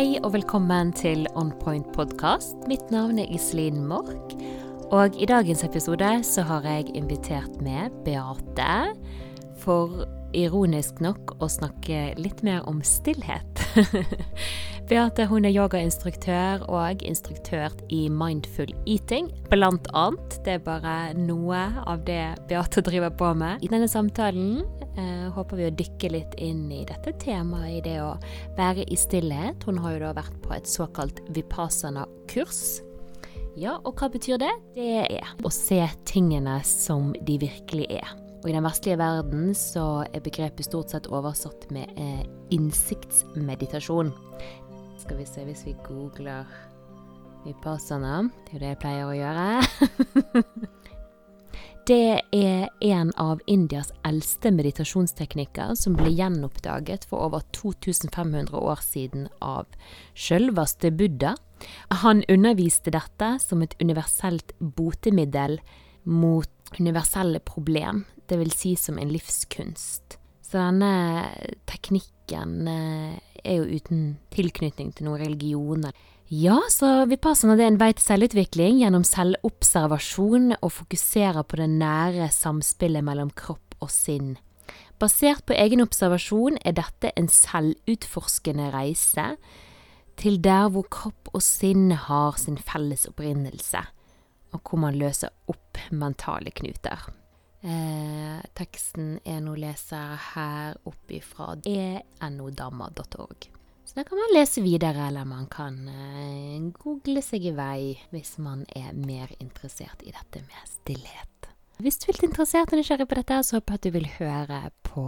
Hei og velkommen til On Point podkast. Mitt navn er Iselin Mork. Og i dagens episode så har jeg invitert med Beate for ironisk nok å snakke litt mer om stillhet. Beate hun er yogainstruktør og instruktør i Mindful Eating, blant annet. Det er bare noe av det Beate driver på med. I denne samtalen eh, håper vi å dykke litt inn i dette temaet, i det å være i stillhet. Hun har jo da vært på et såkalt vipassana-kurs. Ja, og hva betyr det? Det er å se tingene som de virkelig er. Og i den vestlige verden så er begrepet stort sett oversatt med eh, innsiktsmeditasjon. Skal vi se hvis vi googler vipassana. Det er jo det jeg pleier å gjøre. det er en av Indias eldste meditasjonsteknikker som ble gjenoppdaget for over 2500 år siden av sjølveste Buddha. Han underviste dette som et universelt botemiddel mot universelle problem, dvs. Si som en livskunst. Så denne teknikken eh, er jo uten tilknytning til noen religioner. Ja, så Vipassana det er en vei til selvutvikling gjennom selvobservasjon og fokuserer på det nære samspillet mellom kropp og sinn. Basert på egen observasjon er dette en selvutforskende reise til der hvor kropp og sinn har sin felles opprinnelse og hvor man løser opp mentale knuter. Eh, teksten er nå leser her opp ifra enodamma.org. Så da kan man lese videre, eller man kan eh, google seg i vei hvis man er mer interessert i dette med stillhet. Hvis du er litt interessert og nysgjerrig på dette, så håper jeg at du vil høre på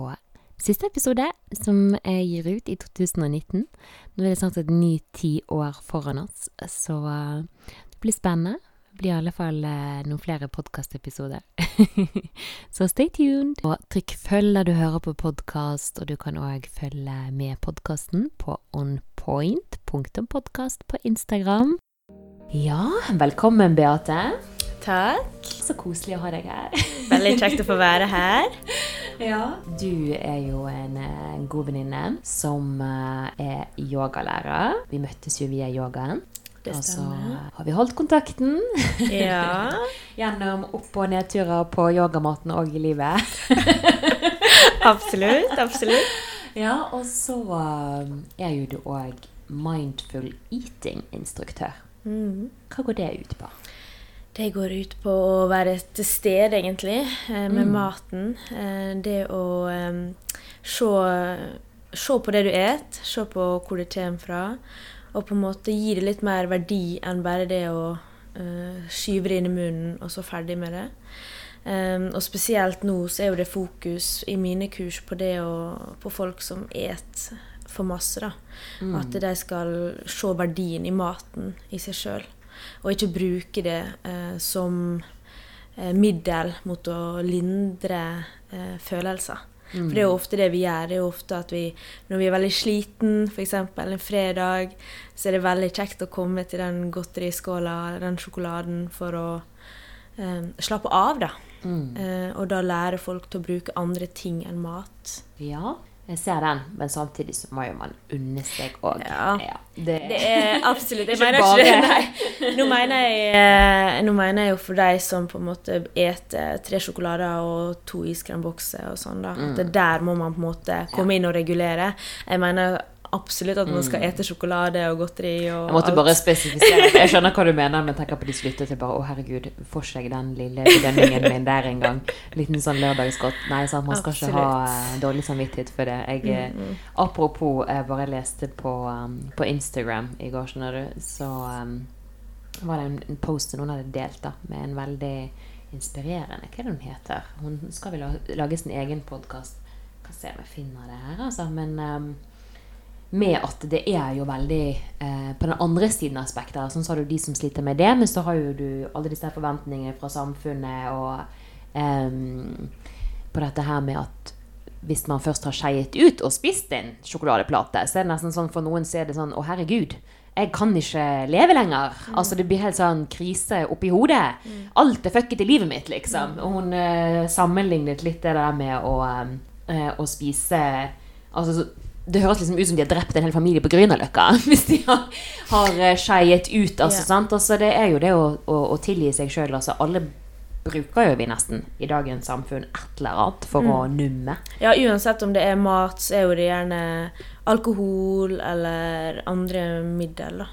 siste episode, som jeg gir ut i 2019. Nå er det snart et ti år foran oss, så uh, det blir spennende blir i alle fall eh, noen flere podkastepisoder. så stay tuned. Og trykk følg der du hører på podkast, og du kan òg følge med podkasten på onpoint.podkast på Instagram. Ja, velkommen, Beate. Takk. Så koselig å ha deg her. Veldig kjekt å få være her. Ja. Du er jo en, en eh, god venninne som uh, er yogalærer. Vi møttes jo via yogaen. Det og så har vi holdt kontakten. Ja. Gjennom opp- og nedturer på yogamaten og i livet. absolutt. Absolutt. Ja, og så um, er jo du òg mindful eating-instruktør. Mm. Hva går det ut på? Det går ut på å være til stede, egentlig, eh, med mm. maten. Eh, det å um, se, se på det du et, se på hvor det kommer fra og på en måte gi det litt mer verdi enn bare det å uh, skyve det inn i munnen og så ferdig med det. Um, og spesielt nå så er jo det fokus i mine kurs på det å, på folk som et for masse. da. Mm. At de skal se verdien i maten i seg sjøl. Og ikke bruke det uh, som uh, middel mot å lindre følelser. Mm. For det er jo ofte det vi gjør. Det er jo ofte at vi, når vi er veldig sliten, f.eks. en fredag, så er det veldig kjekt å komme til den godteriskåla, den sjokoladen, for å eh, slappe av, da. Mm. Eh, og da lærer folk til å bruke andre ting enn mat. Ja, jeg ser den, men samtidig så må jo man unne seg òg. Ja. ja. Det, det, er absolutt Jeg mener ikke det. Nei. Nå mener, jeg, eh, nå mener jeg jo for de som på en måte eter tre sjokolader og to iskrembokser og sånn, da. Mm. At der må man på en måte komme inn og regulere. Jeg mener absolutt at man skal mm. ete sjokolade og godteri og Jeg måtte alt. bare spesifisere. Jeg skjønner hva du mener, men tenker på de slutter til bare Å, herregud, får seg den lille bedømningen min der en gang. Liten sånn lørdagsgodt. Nei, sant, man skal absolutt. ikke ha uh, dårlig samvittighet for det. Jeg, mm, mm. Apropos, jeg bare leste på, um, på Instagram i går, skjønner du, så um, var det en, en post noen hadde delt da, med en veldig inspirerende Hva er det hun heter? Hun skal vel lage sin egen podkast. Kan se om jeg finner det her, altså. Men um, med at det er jo veldig eh, På den andre siden av aspektet, sånn så har du de som sliter med det, men så har jo du alle disse forventningene fra samfunnet og eh, på dette her med at hvis man først har skeiet ut og spist en sjokoladeplate, så er det nesten sånn for noen så er det sånn Å, herregud. Jeg kan ikke leve lenger. Mm. Altså Det blir helt sånn krise oppi hodet. Mm. Alt er fucket i livet mitt, liksom. Og hun eh, sammenlignet litt det der med å, eh, å spise Altså det høres liksom ut som de har drept en hel familie på Grünerløkka hvis de har, har eh, skeiet ut. Altså, sant? Altså, det er jo det å, å, å tilgi seg sjøl. Altså, alle bruker jo vi nesten i dagens samfunn et eller annet for å numme. Ja, uansett om det er mat, så er jo det gjerne alkohol eller andre middel, da.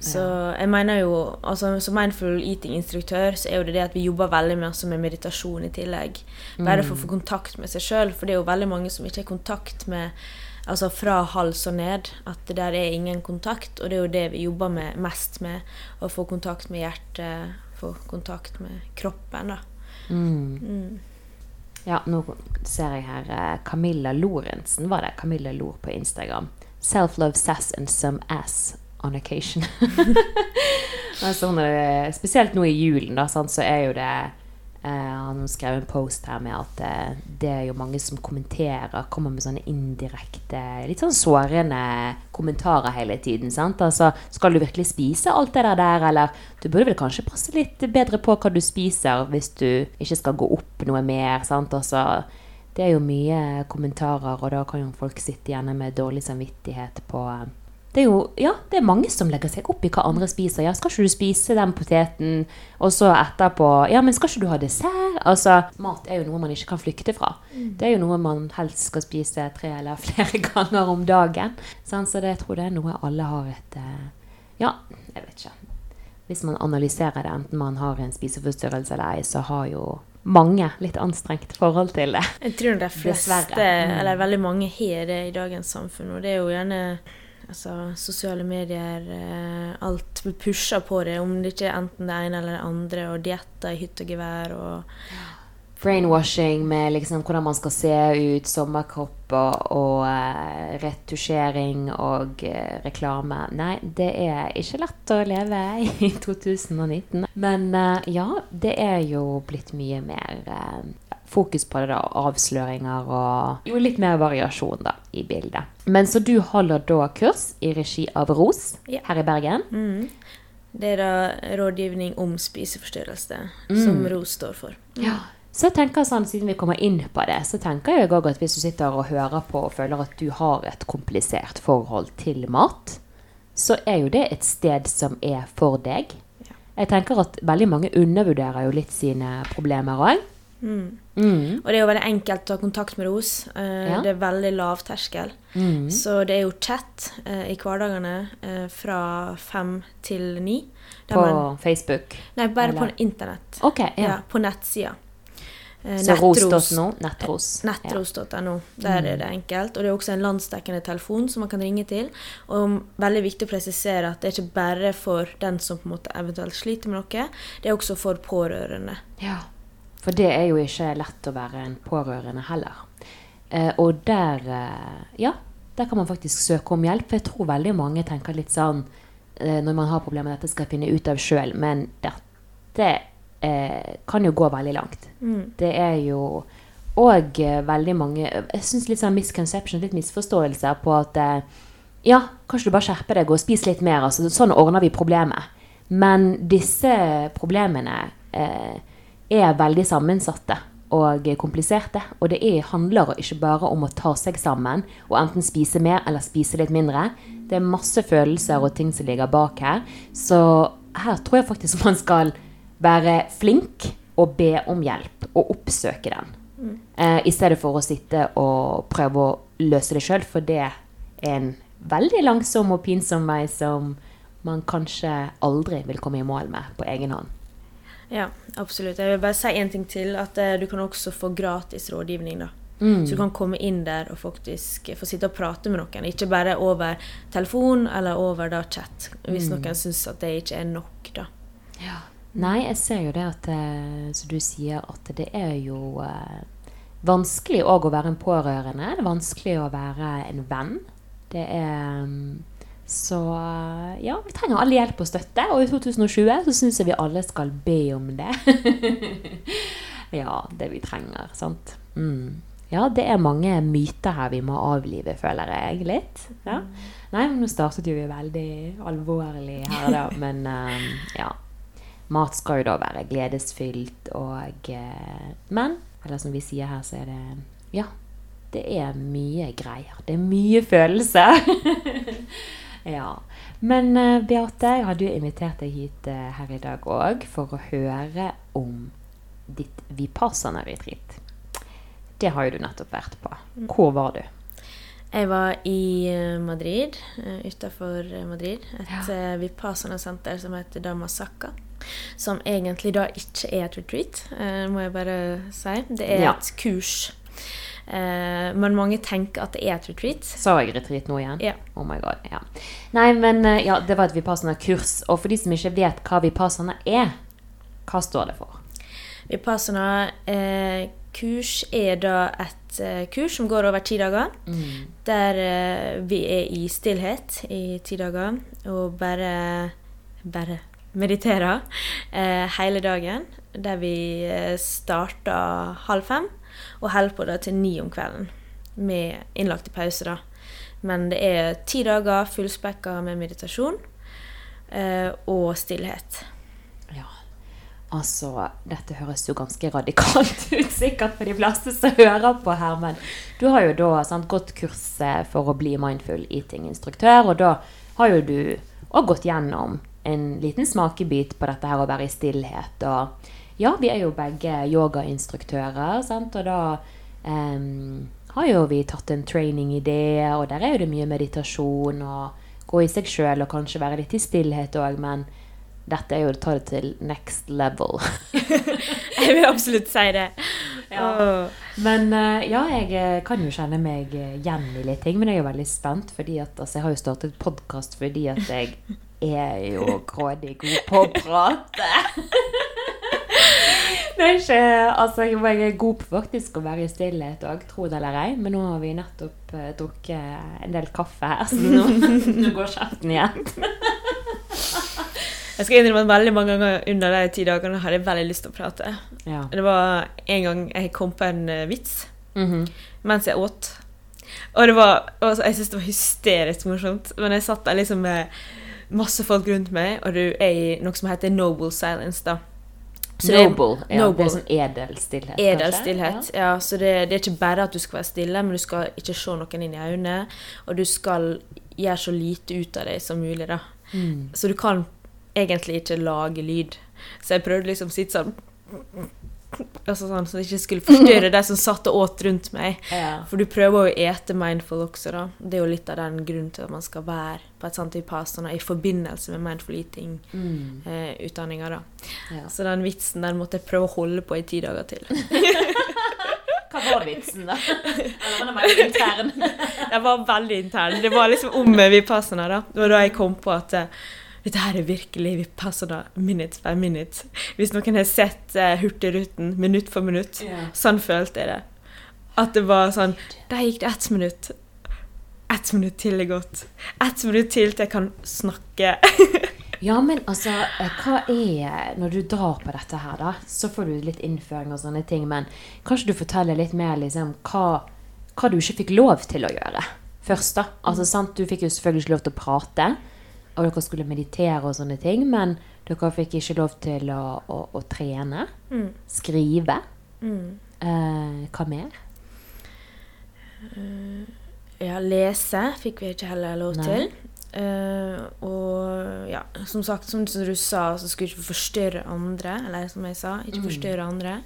Så jeg mener jo, altså som mindful eating-instruktør, så er jo det det at vi jobber veldig med, altså med meditasjon i tillegg. Bare for å få kontakt med seg sjøl, for det er jo veldig mange som ikke har kontakt med Altså fra hals og ned. At det der er ingen kontakt, og det er jo det vi jobber med mest med. Å få kontakt med hjertet, få kontakt med kroppen, da. Mm. Ja, nå ser jeg her eh, Camilla Lorentzen, var det? Camilla Lor på Instagram. Self-love sass and some ass on occasion. altså, er, spesielt nå i julen, da, så er jo det eh, Han skrev en post her med at eh, det er jo mange som kommenterer, kommer med sånne indirekte, litt sånn sårende kommentarer hele tiden. sant? Altså, skal du virkelig spise alt det der der, eller du burde vel kanskje passe litt bedre på hva du spiser hvis du ikke skal gå opp noe mer. sant? Altså, det er jo mye kommentarer, og da kan jo folk sitte igjen med dårlig samvittighet på det er jo ja, det er mange som legger seg opp i hva andre spiser. Ja, skal ikke du spise den poteten? Og så etterpå Ja, men skal ikke du ha dessert? Altså, mat er jo noe man ikke kan flykte fra. Det er jo noe man helst skal spise tre eller flere ganger om dagen. Sånn, Så det, jeg tror det er noe alle har et eh, Ja, jeg vet ikke. Hvis man analyserer det, enten man har en spiseforstyrrelse eller ei, så har jo mange litt anstrengt forhold til det. Jeg tror de fleste, Dessverre. Mm. eller veldig mange, har det i dagens samfunn. Og det er jo gjerne altså, sosiale medier eh, Alt blir pusha på det, om det ikke er enten det ene eller det andre, og dietter i hytt og gevær og brainwashing med liksom hvordan man skal se ut, sommerkropper og, eh, retusjering og eh, reklame. Nei, det er ikke lett å leve i 2019. Men eh, ja, det er jo blitt mye mer fokus på det da, avsløringer og jo litt mer variasjon da, i bildet. Men så du holder da kurs i regi av ROS Ja. her i Bergen. mm. Det er da rådgivning om spiseforstyrrelse, som ROS står for. Ja. Så jeg tenker sånn, Siden vi kommer inn på det, så tenker jeg også at hvis du sitter og hører på og føler at du har et komplisert forhold til mat, så er jo det et sted som er for deg. Jeg tenker at veldig mange undervurderer jo litt sine problemer òg. Mm. Mm. Og det er jo veldig enkelt å ta kontakt med ROS. Eh, Ja. Det er veldig lav terskel. Mm. Så det er jo chat eh, i hverdagene eh, fra fem til ni. På man- Facebook. Nei, bare eller- på internett. Okay, ja. Ja, på nettsida. Eh, Så ros.no. Nettros. Nettros.no. Der er det enkelt. Og det er også en landsdekkende telefon som man kan ringe til. Og veldig viktig å presisere at det er ikke bare for den som på en måte eventuelt sliter med noe, det er også for pårørende. Ja. For det er jo ikke lett å være en pårørende heller. Eh, og der eh, Ja, der kan man faktisk søke om hjelp. For jeg tror veldig mange tenker litt sånn eh, når man har problemer dette skal jeg finne ut av sjøl, men dette eh, kan jo gå veldig langt. Mm. Det er jo og eh, veldig mange Jeg syns litt sånn misconception, litt misforståelser på at eh, ja, kanskje du bare skjerper deg og spiser litt mer. Altså, sånn ordner vi problemet. Men disse problemene eh, er veldig sammensatte og kompliserte. Og det er, handler ikke bare om å ta seg sammen og enten spise mer eller spise litt mindre. Det er masse følelser og ting som ligger bak her. Så her tror jeg faktisk man skal være flink og be om hjelp og oppsøke den. Eh, I stedet for å sitte og prøve å løse det sjøl, for det er en veldig langsom og pinsom vei som man kanskje aldri vil komme i mål med på egen hånd. Ja, absolutt. Jeg vil bare si en ting til. At eh, du kan også få gratis rådgivning. da. Mm. Så du kan komme inn der og faktisk få sitte og prate med noen. Ikke bare over telefon eller over da chat, hvis Mm. noen syns at det ikke er nok. da. Nei, jeg ser jo det at eh, Som du sier, at det er jo eh, vanskelig òg å være en pårørende. Det er vanskelig å være en venn. Det er mm, Så eh, ja, vi trenger alle hjelp og støtte. Og i 2020 så syns jeg vi alle skal be om det. ja, det vi trenger, sant. Mm. Ja, det er mange myter her vi må avlive, føler jeg litt. Ja. Nei, men nå startet jo vi veldig alvorlig her, da. Men um, ja. Mat skal jo da være gledesfylt og eh, Men, eller som vi sier her, så er det Ja. det er mye greier. Det er mye følelser. ja. Men uh, Beate, jeg hadde jo invitert deg hit uh, her i dag òg for å høre om ditt Vipassana-retreat. Det har jo du nettopp vært på. Hvor var du? Jeg var i eh, Madrid, utafor Madrid. Et Ja. Vipassana-senter som heter Damasaka. Som egentlig da ikke er et retreat, må jeg bare si. Det er Ja. et kurs. Eh, men mange tenker at det er et retreat. Sa jeg retreat nå igjen? Ja. Oh my god, ja. Nei, men eh, ja, det var et Vipassana-kurs. Og for de som ikke vet hva Vipassana er, hva står det for? Vipassana eh, kurs er da et kurs som går over ti dager. Der eh, vi er i stillhet i ti dager og bare, bare mediterer eh, hele dagen. Der vi starter halv fem og holder på da til ni om kvelden. Med innlagte pauser, da. Men det er ti dager fullspekka med meditasjon eh, og stillhet. Ja. Altså, dette høres jo ganske radikalt ut, sikkert for de fleste som hører på her, men du har jo da sant, gått kurset for å bli mindful eating-instruktør, og da har jo du òg gått gjennom en liten smakebit på dette her å være i stillhet. Og ja, vi er jo begge yogainstruktører, sant, og da um, har jo vi tatt en training i det, og der er jo det mye meditasjon og gå i seg sjøl og kanskje være litt i stillhet òg, men dette er jo å ta det til next level. Jeg vil absolutt si det. Ja. Men eh, ja, jeg eh, kan jo kjenne meg eh, igjen i litt ting, men jeg er jo veldig spent, fordi at altså, jeg har jo startet podkast fordi at jeg er jo grådig god på å prate. Det er ikke, altså, jeg er god på faktisk å være i stillhet òg, tro det eller ei. Men nå har vi nettopp uh, drukket en del kaffe her, så nå, nå går kjeften igjen. Jeg skal innrømme at veldig mange ganger under de ti dagene hadde jeg veldig lyst til å prate. Ja. Det var en gang jeg kom på en vits vits -hmm. mens jeg åt. Og det var, altså, jeg syntes det var hysterisk morsomt. Men jeg satt der liksom med masse folk rundt meg, og du er i noe som heter noble silence, da. Så det Noble. Ja, noble. Det er sånn edel stillhet. Edel kanskje? stillhet. Ja, så det, det er ikke bare at du skal være stille, men du skal ikke se noen inn i øynene. Og du skal gjøre så lite ut av deg som mulig, da. Mm. Så du kan egentlig ikke lage lyd. Så jeg prøvde liksom å sitte sånn altså sånn, Så det ikke skulle forstyrre de som satt og åt rundt meg. Ja. For du prøver å ete mindful også, da. Det er jo litt av den grunnen til at man skal være på et sånt vipassana i forbindelse med mindful Mm. eating-utdanninga, da. Ja. Så den vitsen den måtte jeg prøve å holde på i ti dager til. Hva var vitsen, da? Eller var den intern? Den var veldig intern. Det var liksom om vipassana, da. Det var da jeg kom på at eh, dette her er virkelig vipassana minute by minute. Hvis noen har sett uh, Hurtigruten minutt for minutt, yeah. sånn følte jeg det. At det var sånn Der gikk det ett minutt. Ett minutt til er gått. Ett minutt til til jeg kan snakke. Ja, men altså, eh, hva er Når du drar på dette her, da, så får du litt innføring og sånne ting, men kanskje du forteller litt mer liksom hva, hva du ikke fikk lov til å gjøre først, da? Altså, sant, du fikk jo selvfølgelig ikke lov til å prate, og dere skulle meditere og sånne ting, men dere fikk ikke lov til å, å, å trene, Mm. skrive. Mm. Eh, hva mer? Ja, lese fikk vi ikke heller lov Nei. til. Uh, og ja, som sagt, som du sa, så skulle vi ikke forstyrre andre. Eller som jeg sa, ikke Mm. andre.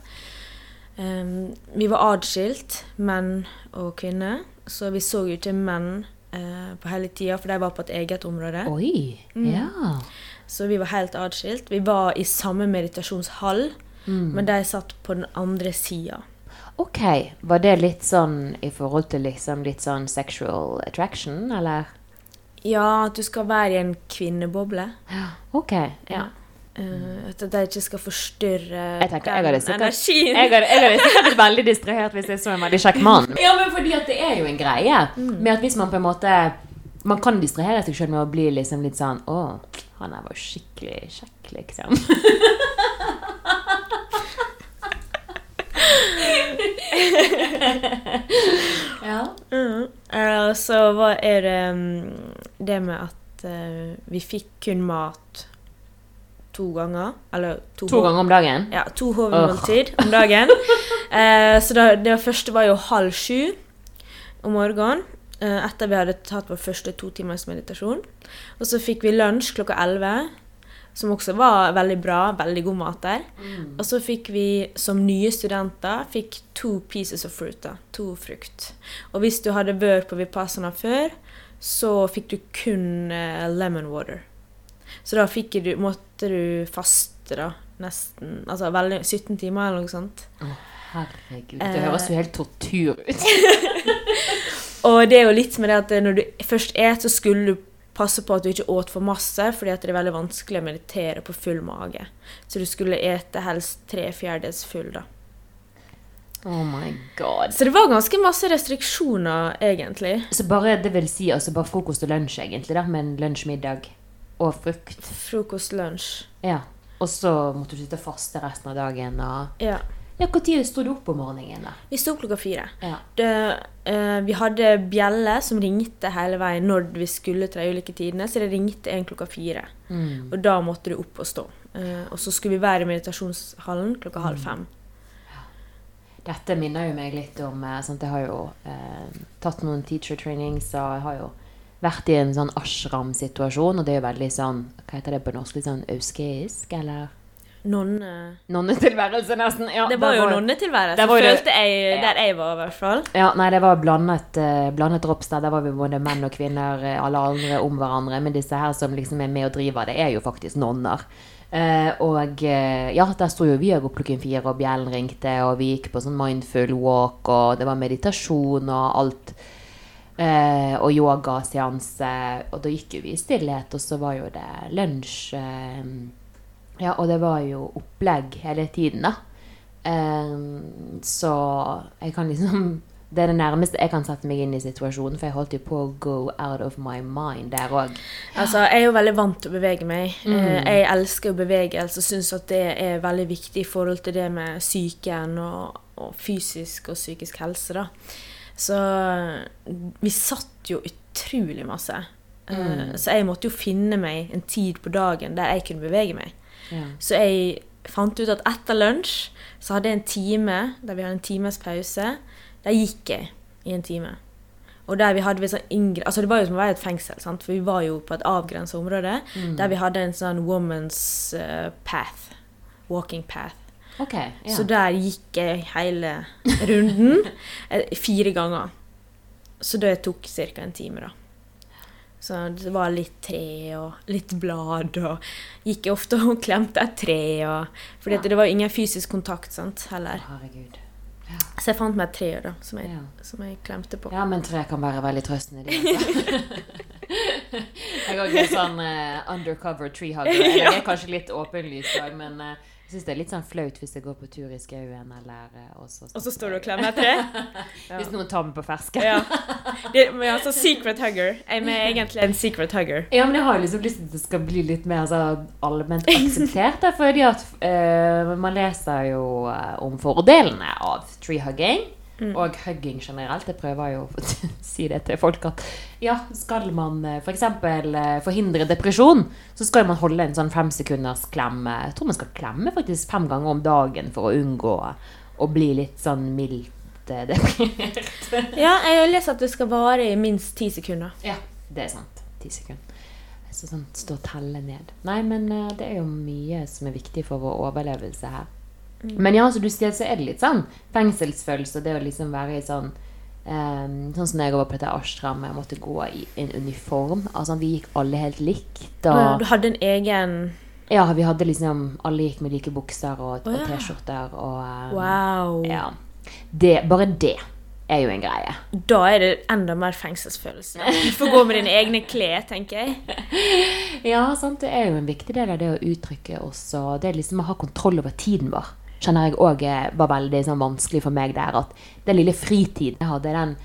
Um, vi var adskilt, menn og kvinner, så vi så jo ikke menn eh, på hele tida, for de var på et eget område. Oi! Mm. Ja. Så vi var helt adskilt. Vi var i samme meditasjonshall, Mm. men de satt på den andre sida. Ok, var det litt sånn i forhold til liksom litt sånn sexual attraction, eller? Ja, at du skal være i en kvinneboble. Ok, ja. Eh, at de ikke skal forstyrre Jeg tenker, jeg hadde sikkert, energien. jeg hadde, jeg hadde sikkert blitt veldig distrahert hvis jeg så en veldig kjekk mann. Ja, men fordi at det er jo en greie med at hvis man på en måte Man kan distrahere seg selv med å bli liksom litt sånn Å, han her var skikkelig kjekk, liksom. ja. Mm. Uh, så hva er det mm, det med at uh, vi fikk kun mat to ganger? Eller to, To ganger om dagen? Ja, to hovedmåltid om dagen. Eh, så da, det første var jo halv sju. om morgenen. eh, Etter vi hadde tatt vår første to timers meditasjon. Og så fikk vi lunsj klokka 11, som også var veldig bra. Veldig god mat der. Og så fikk vi som nye studenter fikk to pieces of fruit. da, To frukt. Og hvis du hadde vært på Vipassana før, så fikk du kun eh, lemon water. Så da fikk du, måtte du faste da, nesten altså veldig, 17 timer eller noe sånt. Å, herregud. Eh. Det høres jo helt tortur ut. Og det er jo litt med det at når du først et, så skulle du passe på at du ikke åt for masse, fordi at det er veldig vanskelig å meditere på full mage. Så du skulle ete helst tre fjerdedels full, da. Oh my god. Så det var ganske masse restriksjoner, egentlig. Så bare, det vil si altså bare frokost og lunsj, egentlig, da, men en lunsj, middag og frukt. Frokost, lunsj. Ja. Og så måtte du sitte faste resten av dagen. Og... Ja. Ja, Når sto du opp om morgenen? da? Vi sto opp klokka fire. Ja. Det, eh, vi hadde bjelle som ringte hele veien når vi skulle til de ulike tidene, så det ringte en klokka fire. Mm. Og da måtte du opp og stå. Eh, og så skulle vi være i meditasjonshallen klokka halv fem. Dette minner jo meg litt om sant? Jeg har jo eh, tatt noen teacher trainings, og jeg har jo vært i en sånn ashram-situasjon, og det er jo veldig sånn Hva heter det på norsk? Litt sånn auskeisk, eller? Nonne... Nonnetilværelse, nesten. Ja, det var jo nonnetilværelse, var det- følte jeg der jeg var, i hvert fall. Ja, nei, det var blandet, uh, blandet drops der. Var vi både menn og kvinner, eh, alle andre om hverandre. Men disse her som liksom er med og driver det, er jo faktisk nonner. Uh, og uh, ja, der sto jo vi opp klokken fire, og bjellen ringte, og vi gikk på sånn mindful walk, og det var meditasjon og alt. Eh, og yogaseanse. Og da gikk jo vi i stillhet, og så var jo det lunsj. Eh, ja, og det var jo opplegg hele tiden, da. Eh, så jeg kan liksom Det er det nærmeste jeg kan sette meg inn i situasjonen, for jeg holdt jo på å go out of my mind der òg. Altså, jeg er jo veldig vant til å bevege meg. Mm. Eh, Jeg elsker jo bevegelse og syns at det er veldig viktig i forhold til det med psyken og, og fysisk og psykisk helse, da. Så vi satt jo utrolig masse. Eh, Mm. Så jeg måtte jo finne meg en tid på dagen der jeg kunne bevege meg. Ja. Så jeg fant ut at etter lunsj så hadde jeg en time der vi hadde en times pause. Der gikk jeg i en time. Og der vi hadde vi sånn Altså det var jo som å være i et fengsel, sant? for vi var jo på et avgrensa område. Mm. Der vi hadde en sånn woman's eh, path. Walking path. Ok. Ja. Så der gikk jeg hele runden eh, fire ganger. Så det tok ca. en time, da. Så det var litt tre og litt blad, og gikk jeg ofte og klemte et tre. Og, fordi ja. det var ingen fysisk kontakt sant, heller. Herregud. Så jeg fant meg et tre da, som jeg, Ja. som jeg klemte på. Ja, men tre kan være veldig trøstende. de, jeg har ikke sånn uh, undercover treehugger. Eller det er kanskje litt åpenlyst òg, men jeg syns det er litt sånn flaut hvis jeg går på tur i skauen, eller eh, og så Og så står du og klemmer et tre? Ja. Hvis noen tar meg på fersken. ja. Det, men altså secret hugger. Jeg er egentlig en secret hugger. Ja, men jeg har liksom lyst til at det skal bli litt mer altså, allment akseptert. fordi at uh, man leser jo eh, om fordelene av treehugging. Og hugging generelt. Jeg prøver jo å si det til folk at ja, skal man f.eks. For forhindre depresjon, så skal man holde en sånn femsekunders klem. Jeg tror man skal klemme faktisk fem ganger om dagen for å unngå å bli litt sånn mildt eh, deprimert. Ja, jeg har lest at det skal vare i minst ti sekunder. Ja, det er sant. Ti sekunder. Så sånn stå og telle ned. Nei, men eh, det er jo mye som er viktig for vår overlevelse her. Men ja, som du sier, så er det litt sånn fengselsfølelse. Det å liksom være i sånn um, Sånn som da jeg var på dette ashrammet, jeg måtte gå i en uniform. Altså, vi gikk alle helt likt. Og Du hadde en egen ja, vi hadde liksom Alle gikk med like bukser og, og. T-skjorter og um, Wow. Ja. Det, bare det er jo en greie. Da er det enda mer fengselsfølelse. Du får gå med dine egne klær, tenker jeg. Ja, sant. Det er jo en viktig del av det å uttrykke også. Det er liksom å ha kontroll over tiden vår. Kjenner jeg òg var veldig sånn, vanskelig for meg der. At den lille fritiden jeg hadde, den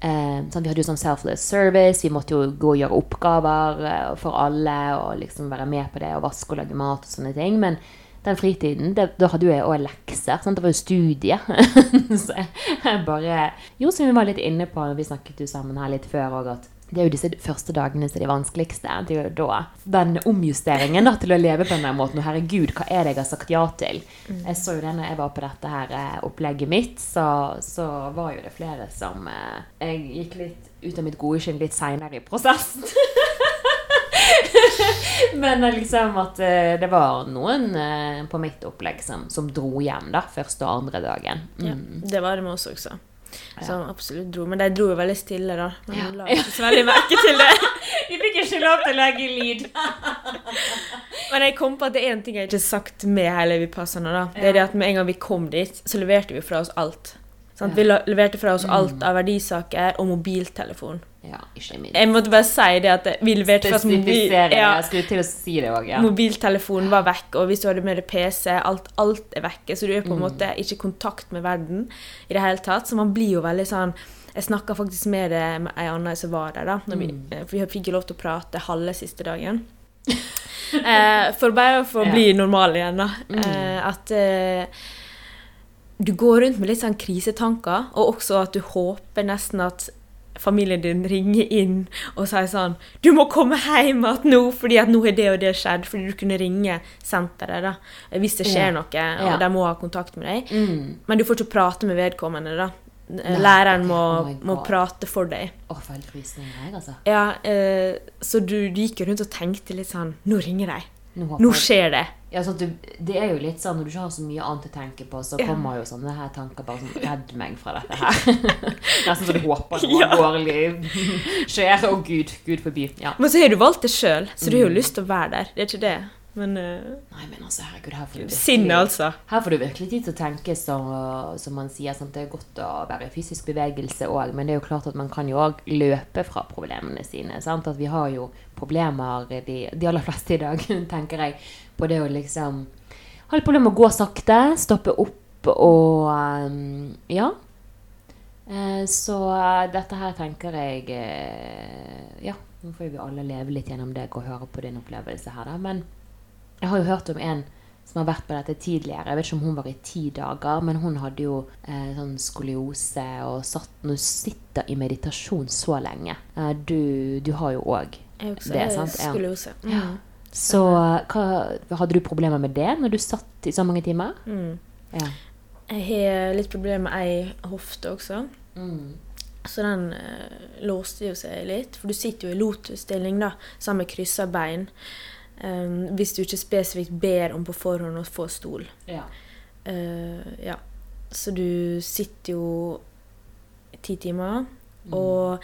eh, sånn, Vi hadde jo sånn selfless service. Vi måtte jo gå og gjøre oppgaver eh, for alle og liksom være med på det og vaske og lage mat og sånne ting. Men den fritiden, det, da hadde jo jeg òg lekser. Sant? Det var jo studie. så jeg bare Jo, som vi var litt inne på, vi snakket jo sammen her litt før òg, at det er jo disse første dagene som er de vanskeligste. Det er jo da den omjusteringen da, til å leve på den måten. Og herregud, hva er det jeg har sagt ja til? Jeg så jo det når jeg var på dette her eh, opplegget mitt, så, så var jo det flere som eh, Jeg gikk litt ut av mitt gode skinn litt seinere i prosessen. Men eh, liksom at eh, det var noen eh, på mitt opplegg som, som dro hjem da, første og andre dagen. Ja, Mm. det var det med oss også. Som absolutt dro. Men de dro jo veldig stille, da. Men Ja. la ikke så veldig merke til det. Vi fikk ikke lov til å legge lyd. Men jeg kom på at det er én ting jeg ikke har sagt med hele Vipassana. da. Det er det at Med en gang vi kom dit, så leverte vi fra oss alt. Sant? Vi leverte fra oss alt av verdisaker og mobiltelefon. Ja. Jeg måtte bare si det at vi leverte fra mobil, ja, si ja. Mobiltelefonen var vekk, og hvis du hadde med deg PC, alt, alt er vekke. Så du er på Mm. en måte ikke i kontakt med verden i det hele tatt. Så man blir jo veldig sånn Jeg snakka faktisk med ei anna som var der, da. Når vi, Mm. for vi fikk jo lov til å prate halve siste dagen. eh, for bare for å bli normal igjen, da. Mm. Eh, at eh, du går rundt med litt sånn krisetanker, og også at du håper nesten at familien din ringer inn og sier sånn 'Du må komme hjem igjen nå, fordi at nå har det og det skjedd.' Fordi du kunne ringe senteret da, hvis det skjer noe, og Ja. de må ha kontakt med deg. Mm. Men du får ikke prate med vedkommende, da. Nei, Læreren må, Oh må prate for deg. Oh, for jeg, altså. Ja, eh, Så du, du gikk rundt og tenkte litt sånn 'Nå ringer de. Nå, Nå skjer det.' Ja, du, det er jo litt sånn når du ikke har så mye annet å tenke på, så Ja. kommer jo sånne her tanker bare sånn Redd meg fra dette her. Nesten så du håper noe Ja. alvorlig skjer. Å, gud. Gud forby. Ja. Men så har du valgt det sjøl, så du har jo Mm. lyst til å være der. Det er ikke det. Men eh, Nei, men altså, herregud, her får du virkelig sinne, altså. Her får du virkelig tid til å tenke, som, som man sier. Sant? Det er godt å være i fysisk bevegelse òg, men det er jo klart at man kan jo òg løpe fra problemene sine. Sant? At vi har jo problemer, de, de aller fleste i dag, tenker jeg, på det å liksom Ha litt problemer med å gå sakte, stoppe opp og Ja. Eh, så dette her tenker jeg eh, Ja, nå får vi alle leve litt gjennom deg og høre på din opplevelse her, da. Men jeg har jo hørt om en som har vært på dette tidligere. Jeg vet ikke om hun var i ti dager, men hun hadde jo eh, sånn skoliose og satt, Når du sitter i meditasjon så lenge. Eh, du, du har jo òg Det sant, ja. skoliose. Mm. Ja. Så hva, hadde du problemer med det når du satt i så mange timer? Mm. Ja. Jeg har litt problemer med ei hofte også. Mm. Så den eh, låste jo seg litt. For du sitter jo i lotusstilling da, sammen med kryssa bein. Um, hvis du ikke spesifikt ber om på forhånd å få stol. ja. Uh, ja. Så du sitter jo ti timer, Mm. og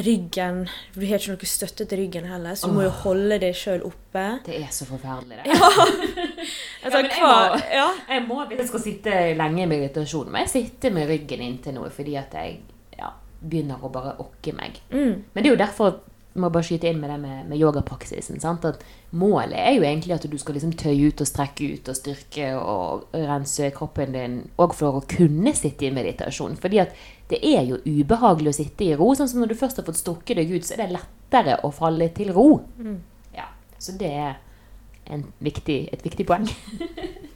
ryggen Du har ikke noe støtte til ryggen heller, så du må jo holde deg sjøl oppe. Det er så forferdelig, det. Jeg, tar, ja, jeg må- ja. Jeg må, hvis jeg skal sitte lenge i meditasjon, må jeg sitte med ryggen inntil noe, fordi at jeg ja, begynner å bare okke meg. Mm. Men det er jo derfor må bare skyte inn med det med, med yogapraksisen. Målet er jo egentlig at du skal liksom tøye ut og strekke ut og styrke og rense kroppen din, og for å kunne sitte i meditasjon. Fordi at det er jo ubehagelig å sitte i ro. Sånn som når du først har fått strukket deg ut, så er det lettere å falle til ro. Mm. Ja, Så det er en viktig, et viktig poeng.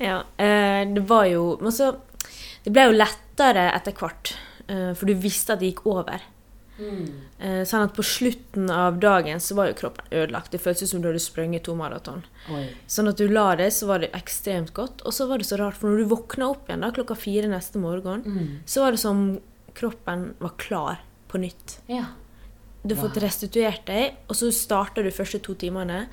Ja, eh, det var jo Men så Det ble jo lettere etter hvert, eh, for du visste at det gikk over. Eh, sånn at på slutten av dagen så var jo kroppen ødelagt. Det føltes som du hadde sprunget to maraton. Oi. Sånn at du la deg, så var det ekstremt godt. Og så var det så rart, for når du våkna opp igjen da, klokka fire neste morgen, Mm. så var det som kroppen var klar på nytt. Ja. Du har fått restituert deg, og så starta du første to timene.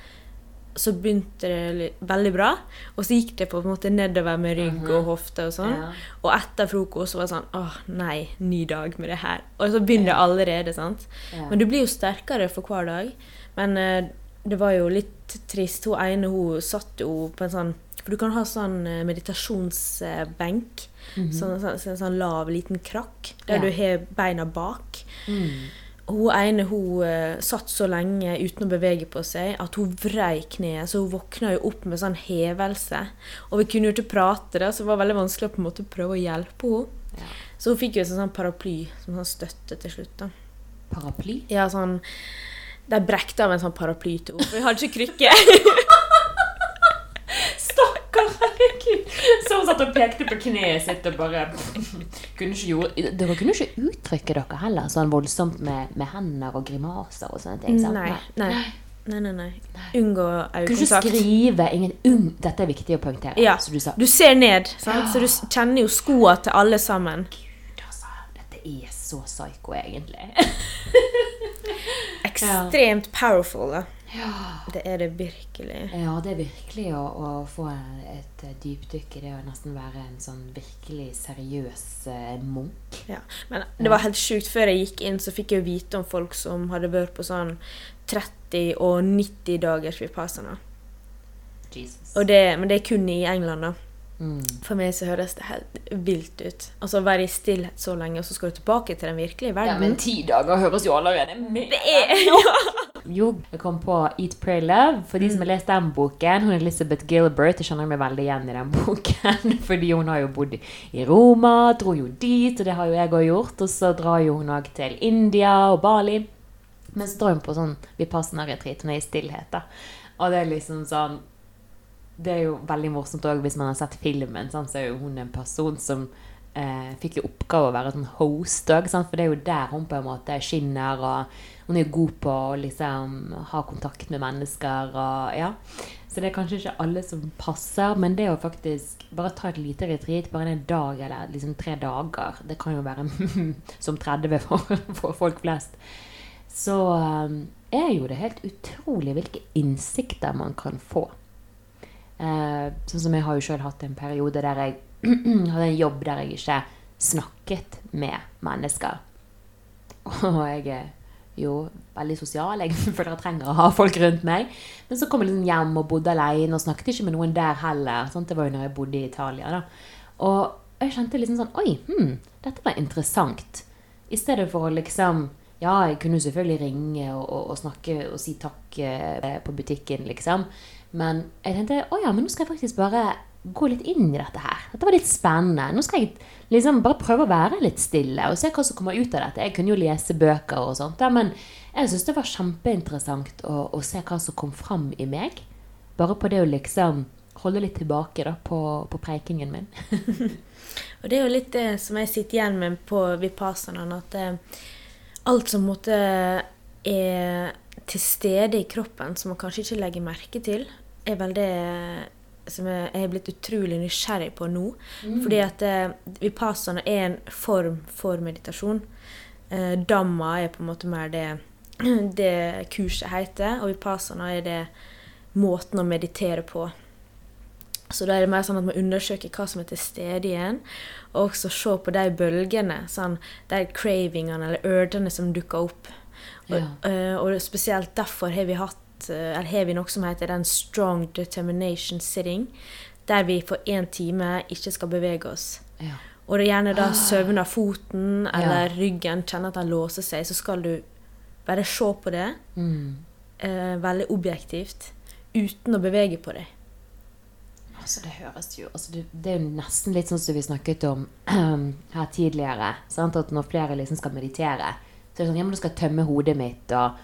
Så begynte det veldig bra, og så gikk det på en måte nedover med rygg og hofte. Og sånn. Ja. Og etter frokost så var det sånn åh, nei, ny dag med det her. Og så begynner det allerede, sant. Ja. Men du blir jo sterkere for hver dag. Men eh, det var jo litt trist. Hun ene hun satt jo på en sånn For du kan ha sånn eh, meditasjonsbenk. sånn, sånn, sånn, sånn lav, liten krakk, der Mhm. Ja. du har beina bak. Mm. Hun ene hun eh, satt så lenge uten å bevege på seg at hun vrei kneet, så hun våkna jo opp med sånn hevelse. Og vi kunne jo ikke prate, da, så det var veldig vanskelig å på en måte prøve å hjelpe henne. Ja. Så hun fikk jo en sånn paraply som sånn støtte til slutt. da. Paraply? Ja, sånn De brekte av en sånn paraply til henne, for vi hadde ikke krykke. Så hun satt og pekte på kneet sitt og bare kunne ikke gjøre, dere kunne ikke uttrykke dere heller sånn voldsomt med, med hender og grimaser og sånne ting? sant? Nei. Nei. Nei, nei, nei. Unngå Kunne ikke øyekontakt. skrive ingen un... Dette er viktig å poengtere. Ja. Så du sa Du ser ned, sant? så du kjenner jo skoa til alle sammen. Gud, altså. Dette er så psycho, egentlig. Ekstremt powerful, da. Det er det virkelig. Ja, det er virkelig å, å få et eh, dypdykk i det å nesten være en sånn virkelig seriøs eh, munk. Ja. Men det var helt sjukt. Før jeg gikk inn, så fikk jeg vite om folk som hadde vært på sånn 30 og 90 dagers vipassana. Jesus. Det, men det er kun i England, da. Mm. For meg så høres det helt vilt ut. Altså Være i stillhet så lenge, og så skal du tilbake til den virkelige verden. Ja, men ti dager høres jo allerede med det er. Jo, jeg kom på Eat, Pray, Love. For de som har lest den boken, hun Elizabeth Gilbert, jeg kjenner meg veldig igjen i den boken. Fordi hun har jo bodd i Roma, dro jo dit, og det har jo jeg òg gjort. Og så drar jo hun òg til India og Bali. Men så drar hun på sånn vipassana-retreat. Hun er i stillhet, da. Og det er liksom sånn Det er jo veldig morsomt òg hvis man har sett filmen. Sant? Så er jo hun en person som eh, fikk jo oppgave å være sånn host òg, for det er jo der hun på en måte skinner. og Hun er god på å liksom ha kontakt med mennesker og ja. Så det er kanskje ikke alle som passer, men det å faktisk bare ta et lite retreat, bare en dag eller liksom tre dager, det kan jo være som 30 for, for folk flest, så eh, er jo det helt utrolig hvilke innsikter man kan få. Eh, sånn som jeg har jo sjøl hatt en periode der jeg hadde en jobb der jeg ikke snakket med mennesker. Og jeg er jo veldig sosial. Jeg føler jeg trenger å ha folk rundt meg. Men så kom jeg liksom hjem og bodde alene og snakket ikke med noen der heller. Sant? Det var jo når jeg bodde i Italia. da. Og jeg kjente liksom sånn Oi, hm, dette var interessant. I stedet for å liksom Ja, jeg kunne selvfølgelig ringe og, og, og snakke og si takk eh, på butikken, liksom. Men jeg tenkte å ja, men nå skal jeg faktisk bare gå litt inn i dette her. Dette var litt spennende. Nå skal jeg liksom bare prøve å være litt stille og se hva som kommer ut av dette. Jeg kunne jo lese bøker og sånt, ja, men jeg syns det var kjempeinteressant å, å se hva som kom fram i meg. Bare på det å liksom holde litt tilbake da, på, på preikingen min. Og det er jo litt det som jeg sitter igjen med på vipassanaen, at eh, alt som måtte er til stede i kroppen, som man kanskje ikke legger merke til, er vel det som jeg er blitt utrolig nysgjerrig på nå. Fordi at eh, vipassana er en form for meditasjon. Eh, Damma er på en måte mer det, det kurset heter, og vipassana er det måten å meditere på. Så da er det mer sånn at man undersøker hva som er til stede igjen, og også se på de bølgene, sånn, de cravingene eller ørdene som dukker opp. Og, eh, og spesielt derfor har vi hatt eh, eller har vi noe som heter den strong determination sitting, der vi for én time ikke skal bevege oss. Ja. Og det er gjerne da søvner foten eller Ja. ryggen, kjenner at den låser seg, så skal du bare se på det Mm. eh, veldig objektivt, uten å bevege på deg. Altså, det høres jo altså, det, det er jo nesten litt sånn som vi snakket om her tidligere. Sant? At når flere liksom skal meditere, så det er sånn Ja, men du skal tømme hodet mitt, og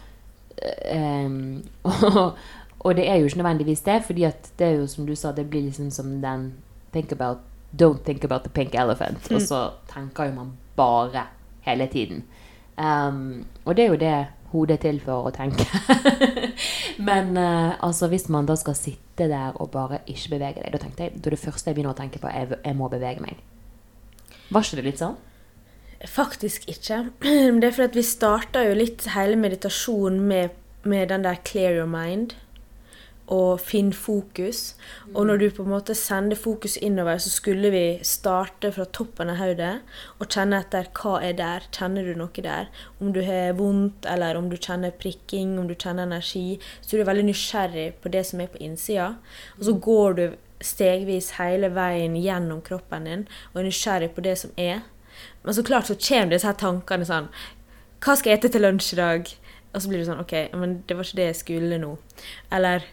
um, og, og det er jo ikke nødvendigvis det, fordi at det er jo som du sa, det blir liksom som den Think about Don't think about the pink elephant. Og så tenker jo man bare hele tiden. Um, og det er jo det hodet til for å tenke. Men uh, altså, hvis man da skal sitte der og bare ikke bevege deg, da tenkte jeg, da det første jeg begynner å tenke på, er jeg må bevege meg. Var ikke det litt sånn? Faktisk ikke. Det er fordi vi starta jo litt hele meditasjonen med, med den der 'clear your mind' og 'finn fokus'. Og når du på en måte sender fokus innover, så skulle vi starte fra toppen av hodet og kjenne etter hva er der. Kjenner du noe der? Om du har vondt, eller om du kjenner prikking, om du kjenner energi. Så du er veldig nysgjerrig på det som er på innsida. Og så går du stegvis hele veien gjennom kroppen din og er nysgjerrig på det som er. Men så klart så kommer disse her tankene sånn Hva skal jeg ete til lunsj i dag? Og så blir du sånn OK, men det var ikke det jeg skulle nå. Eller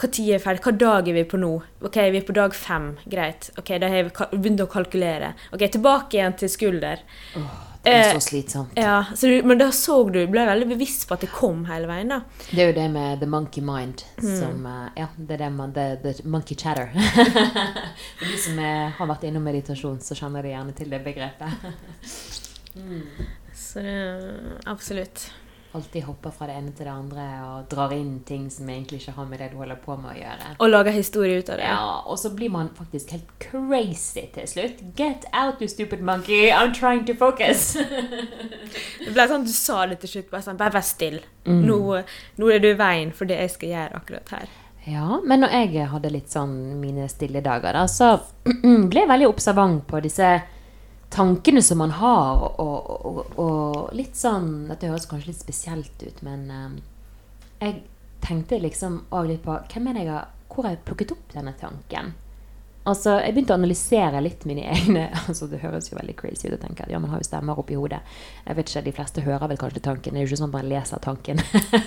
Hva tid er ferdig? Hva dag er vi på nå? Ok, vi er på dag fem. Greit. Ok, Da har vi begynt å kalkulere. Ok, Tilbake igjen til skulder. Det er Eh, så slitsomt. Ja, så du, Men da så du, ble veldig bevisst på at det kom hele veien. da. Det er jo det med the monkey mind Mm. som eh, Ja, det er det man the, the monkey chatter. For de som er, har vært innom meditasjon, så kjenner de gjerne til det begrepet. Så det, absolutt. Alltid hopper fra det ene til det andre og drar inn ting som egentlig ikke har med det du holder på med å gjøre. Og lager historie ut av det. Ja, Og så blir man faktisk helt crazy til slutt. Get out, you stupid monkey! I'm trying to focus! Det ble sånn du sa det til slutt. Bare sånn, bare vær stille. Mm. Nå, nå er du i veien for det jeg skal gjøre akkurat her. Ja, men når jeg hadde litt sånn mine stille dager, da, så ble jeg veldig observant på disse tankene som man har, og, og, og litt sånn Dette høres kanskje litt spesielt ut, men eh, jeg tenkte liksom òg litt på hvem er det jeg har, Hvor har jeg plukket opp denne tanken? Altså, Jeg begynte å analysere litt mine egne altså Det høres jo veldig crazy ut å tenke at ja, man har jo stemmer oppi hodet. Jeg vet ikke, De fleste hører vel kanskje tanken. Det er jo ikke sånn man leser tanken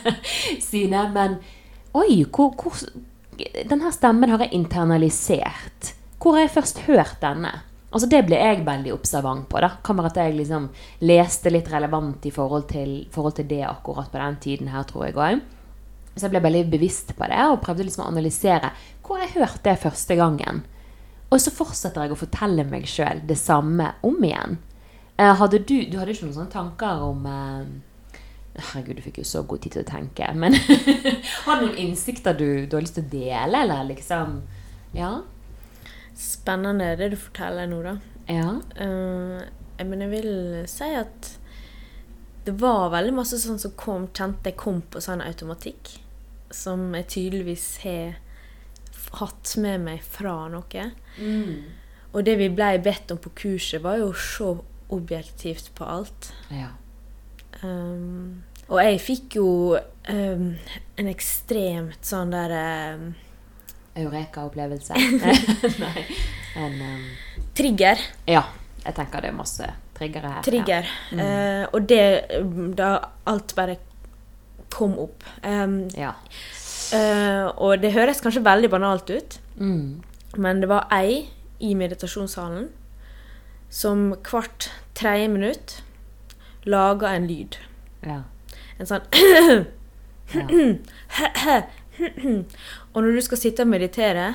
sine. Men oi, hvor, hvor Denne stemmen har jeg internalisert. Hvor har jeg først hørt denne? Altså Det ble jeg veldig observant på. da. Være at jeg liksom leste litt relevant i forhold til, forhold til det akkurat på den tiden her, tror jeg òg. Så jeg ble veldig bevisst på det og prøvde liksom å analysere. Hvor jeg hørte det første gangen? Og så fortsetter jeg å fortelle meg sjøl det samme om igjen. Eh, hadde du, du hadde ikke noen sånne tanker om eh, Herregud, du fikk jo så god tid til å tenke. Men har du noen innsikter du, du har lyst til å dele, eller liksom Ja? Spennende det du forteller nå, da. Ja. Uh, jeg- men jeg vil si at det var veldig masse sånn som kom, kjente jeg kom på sånn automatikk. Som jeg tydeligvis har hatt med meg fra noe. Og det vi blei bedt om på kurset, var jo å se objektivt på alt. ja. Um, og jeg fikk jo um, en ekstremt sånn der um, Eureka-opplevelse. Um, trigger. Ja. Jeg tenker det er masse triggere her. Trigger. Eh, og det um, Da alt bare kom opp. Um, Ja. Uh, og det høres kanskje veldig banalt ut, Mm. men det var ei i meditasjonssalen som hvert tredje minutt laga en lyd. Ja. En sånn ja. Og når du skal sitte og meditere,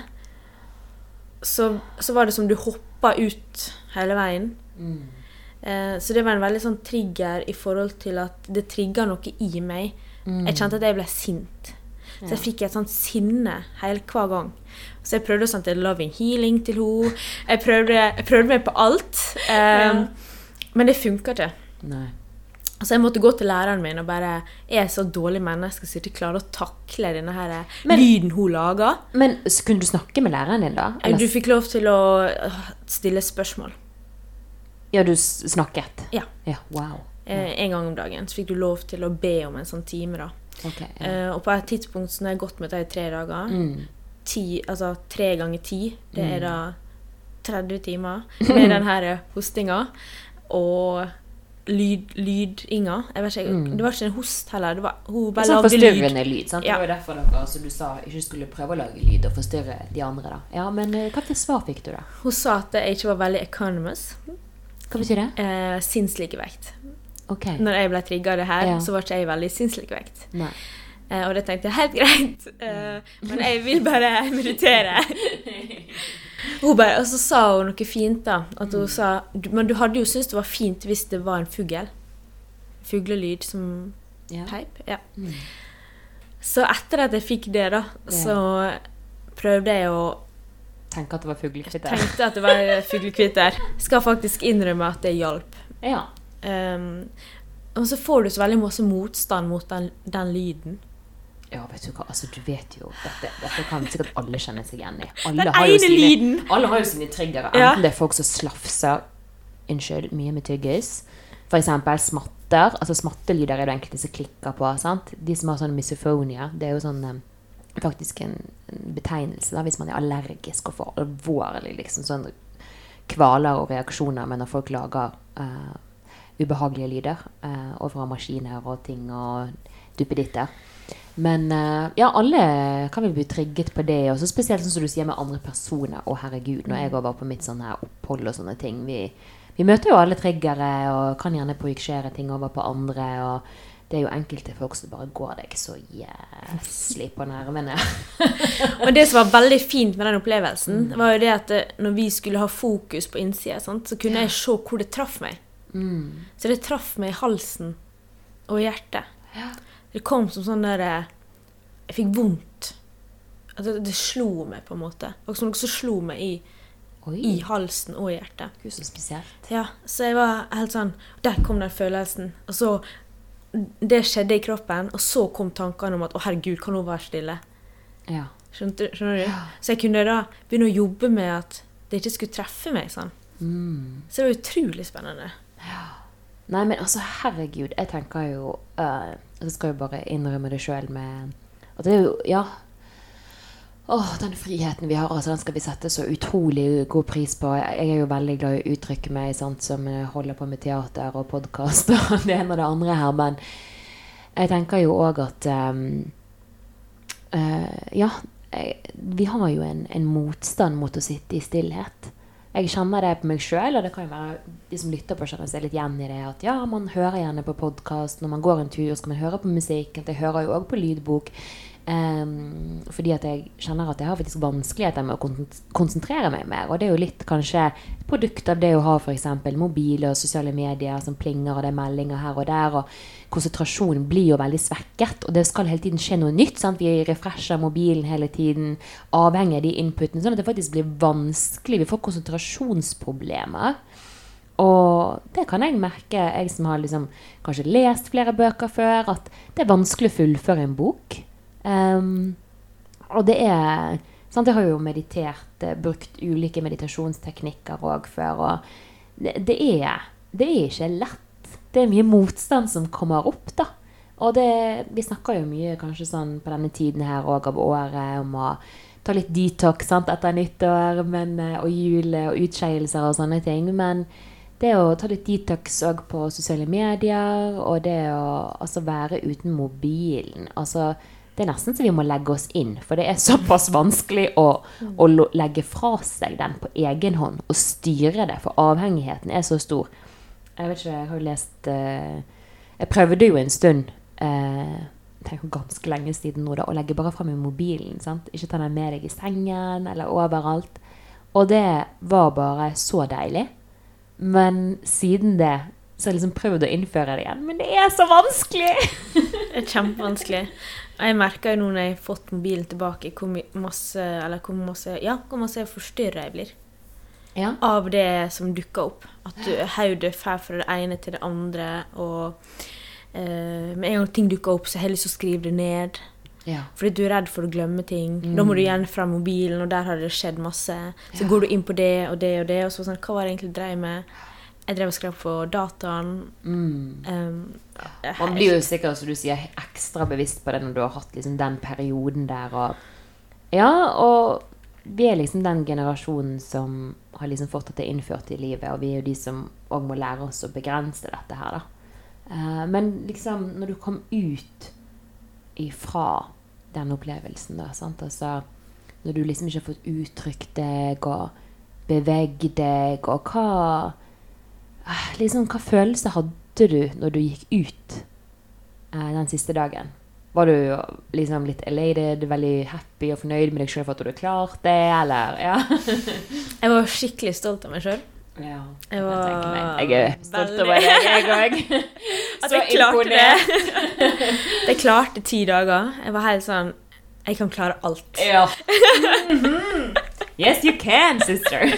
så, så var det som du hoppa ut hele veien. Mm. Eh, så det var en veldig sånn trigger i forhold til at det trigga noe i meg. Jeg kjente at jeg ble sint. Så jeg fikk et sånt sinne hele hver gang. Så jeg prøvde å sende loving healing til henne. Jeg prøvde, jeg prøvde meg på alt. Eh, Men det funka ikke. Nei. Så jeg måtte gå til læreren min og bare Er jeg så dårlig menneske som ikke klarer å takle denne her Men- lyden hun lager? Men kunne du snakke med læreren din, da? Du fikk lov til å øh, stille spørsmål. Ja, du snakket? Ja. Ja, Wow. Eh, en gang om dagen. Så fikk du lov til å be om en sånn time. da. Okay, Ja. Eh, og på et tidspunkt så når jeg har gått med deg i tre dager Mm. ti, Altså tre ganger ti, det er Mm. da 30 timer med den her hostinga. Og lyd, Inga Jeg vet ikke, Mm. Det var ikke en host heller. Det var, hun bare Sånn lagde lyd. forstyrrende lyd. sant? Ja. Det var jo derfor dere, som du sa, ikke skulle prøve å lage lyd og forstyrre de andre. da. Ja, Men eh, hva slags svar fikk du, da? Hun sa at jeg ikke var veldig economous. Hva betyr det? Eh, sinnslikevekt. Ok. Når jeg ble trigga av det her, Ja. så var ikke jeg veldig sinnslikevekt. Nei. Eh, og det tenkte jeg helt greit, eh, men jeg vil bare meditere. Og så sa hun noe fint, da. At hun sa "Du- Men du hadde jo syntes det var fint hvis det var en fugl. Fuglelyd som Ja. peip. Ja. Mm. Så etter at jeg fikk det, da, så prøvde jeg å Tenke at det var fuglekvitter. Tenkte at det var fuglekvitter. Skal faktisk innrømme at det hjalp. Ja. Um, og så får du så veldig masse motstand mot den, den lyden. Ja, vet du hva, altså du vet jo Dette, dette kan sikkert alle kjenne seg igjen i. Alle Den har jo ene lyden. Alle har jo sine triggere. Ja. Enten det er folk som slafser Unnskyld, mye med tyggis. For eksempel smatter. Altså Smattelyder er det enkelte som klikker på. sant? De som har sånn misophonia, det er jo sånn faktisk en, betegnelse da, hvis man er allergisk og får alvorlig liksom sånn kvaler og reaksjoner med når folk lager uh, ubehagelige lyder uh, overfor maskiner og ting og duppeditter. Men eh, ja, alle kan vel bli trigget på det. Og så spesielt sånn som du sier med andre personer. Å, herregud, når jeg var på mitt sånn her opphold og sånne ting. Vi, vi møter jo alle triggere og kan gjerne projisere ting over på andre. Og det er jo enkelte folk som bare går deg så jæslig på nervene. Og det som var veldig fint med den opplevelsen, var jo det at eh, når vi skulle ha fokus på innsida, så kunne jeg se hvor det traff meg. Mm. Så det traff meg i halsen og i hjertet. Ja. Det kom som sånn der eh, Jeg fikk vondt. Altså, det slo meg, på en måte. Og som noe som slo meg i, i halsen og i hjertet. gud så spesielt. Ja, så jeg var helt sånn Der kom den følelsen. Og så Det skjedde i kroppen, og så kom tankene om at å, herregud, kan hun være stille? Ja. Skjønte, skjønner du? Så jeg kunne da begynne å jobbe med at det ikke skulle treffe meg sånn. Mm. Så det var utrolig spennende. Nei, men altså, herregud, jeg tenker jo uh, Jeg skal jo bare innrømme det sjøl med At det er jo Ja. Åh, den friheten vi har, altså, den skal vi sette så utrolig god pris på. Jeg er jo veldig glad i å uttrykke meg, sant, som holder på med teater og podkast og det ene og det andre her, men jeg tenker jo òg at um, uh, Ja, vi har jo en, en motstand mot å sitte i stillhet. Jeg kjenner det på meg sjøl, og det kan jo være de som lytter på, kjenner seg litt igjen i det. At ja, man hører gjerne på podkast når man går en tur, skal man høre på musikk. At jeg hører jo òg på lydbok. Ehm, fordi at jeg kjenner at jeg har faktisk vanskeligheter med å konsentrere meg mer. Og det er jo litt kanskje et produkt av det å ha f.eks. mobiler og sosiale medier som plinger, og det er meldinger her og der. og Konsentrasjonen blir jo veldig svekket, og det skal hele tiden skje noe nytt. sant? Vi refresher mobilen hele tiden, avhengig av de inputene, sånn at det faktisk blir vanskelig. Vi får konsentrasjonsproblemer. Og det kan jeg merke, jeg som har liksom kanskje lest flere bøker før, at det er vanskelig å fullføre en bok. Ehm, og det er sant, Jeg har jo meditert, eh, brukt ulike meditasjonsteknikker òg før, og det, det, er, det er ikke lett. Det er mye motstand som kommer opp, da. Og det, vi snakker jo mye kanskje sånn på denne tiden her òg av året om å ta litt detox sant, etter nyttår men, eh, og jul og utskeielser og sånne ting. Men det å ta litt detox òg på sosiale medier, og det å altså, være uten mobilen altså, Det er nesten så vi må legge oss inn, for det er såpass vanskelig å, å legge fra seg den på egen hånd og styre det, for avhengigheten er så stor. Jeg vet ikke, jeg har lest eh, Jeg prøvde jo en stund eh, det ganske lenge siden nå, da, å legge bare fra meg mobilen. sant? Ikke ta den med deg i sengen eller overalt. Og det var bare så deilig. Men siden det så har jeg liksom prøvd å innføre det igjen. Men det er så vanskelig! Det er kjempevanskelig. Jeg merker jo nå når jeg har fått mobilen tilbake, hvor masse eller hvor masse, ja, hvor masse forstyrra jeg blir Ja. av det som dukker opp. At du hodet drar fra det ene til det andre. Og eh, med en gang ting dukker opp, så har jeg lyst til å skrive det ned. ja. Fordi du er redd for å glemme ting. Da må du gjerne fra mobilen, og der har det skjedd masse. Så går du inn på det og det og det, og så sånn Hva var det jeg egentlig drev med? Jeg drev og skrev på dataen. Mm. Um, Man blir jo sikkert, som du sier, ekstra bevisst på det når du har hatt liksom den perioden der. Og, ja, og vi er liksom den generasjonen som har liksom fått dette innført i livet, og vi er jo de som òg må lære oss å begrense dette her, da. Uh, men liksom, når du kom ut ifra den opplevelsen, da, sant, altså Når du liksom ikke har fått uttrykt deg og beveget deg, og hva Liksom, hva følelse hadde du når du gikk ut eh, den siste dagen? Var du liksom litt elated, veldig happy og fornøyd med deg sjøl for at du hadde klart det, eller? Ja. Jeg var skikkelig stolt av meg sjøl. ja Jeg var. Jeg er stolt over deg, jeg òg. At jeg klarte det. Jeg klarte ti dager. Jeg var helt sånn Jeg kan klare alt. Ja. Mhm. Yes, you can, sister.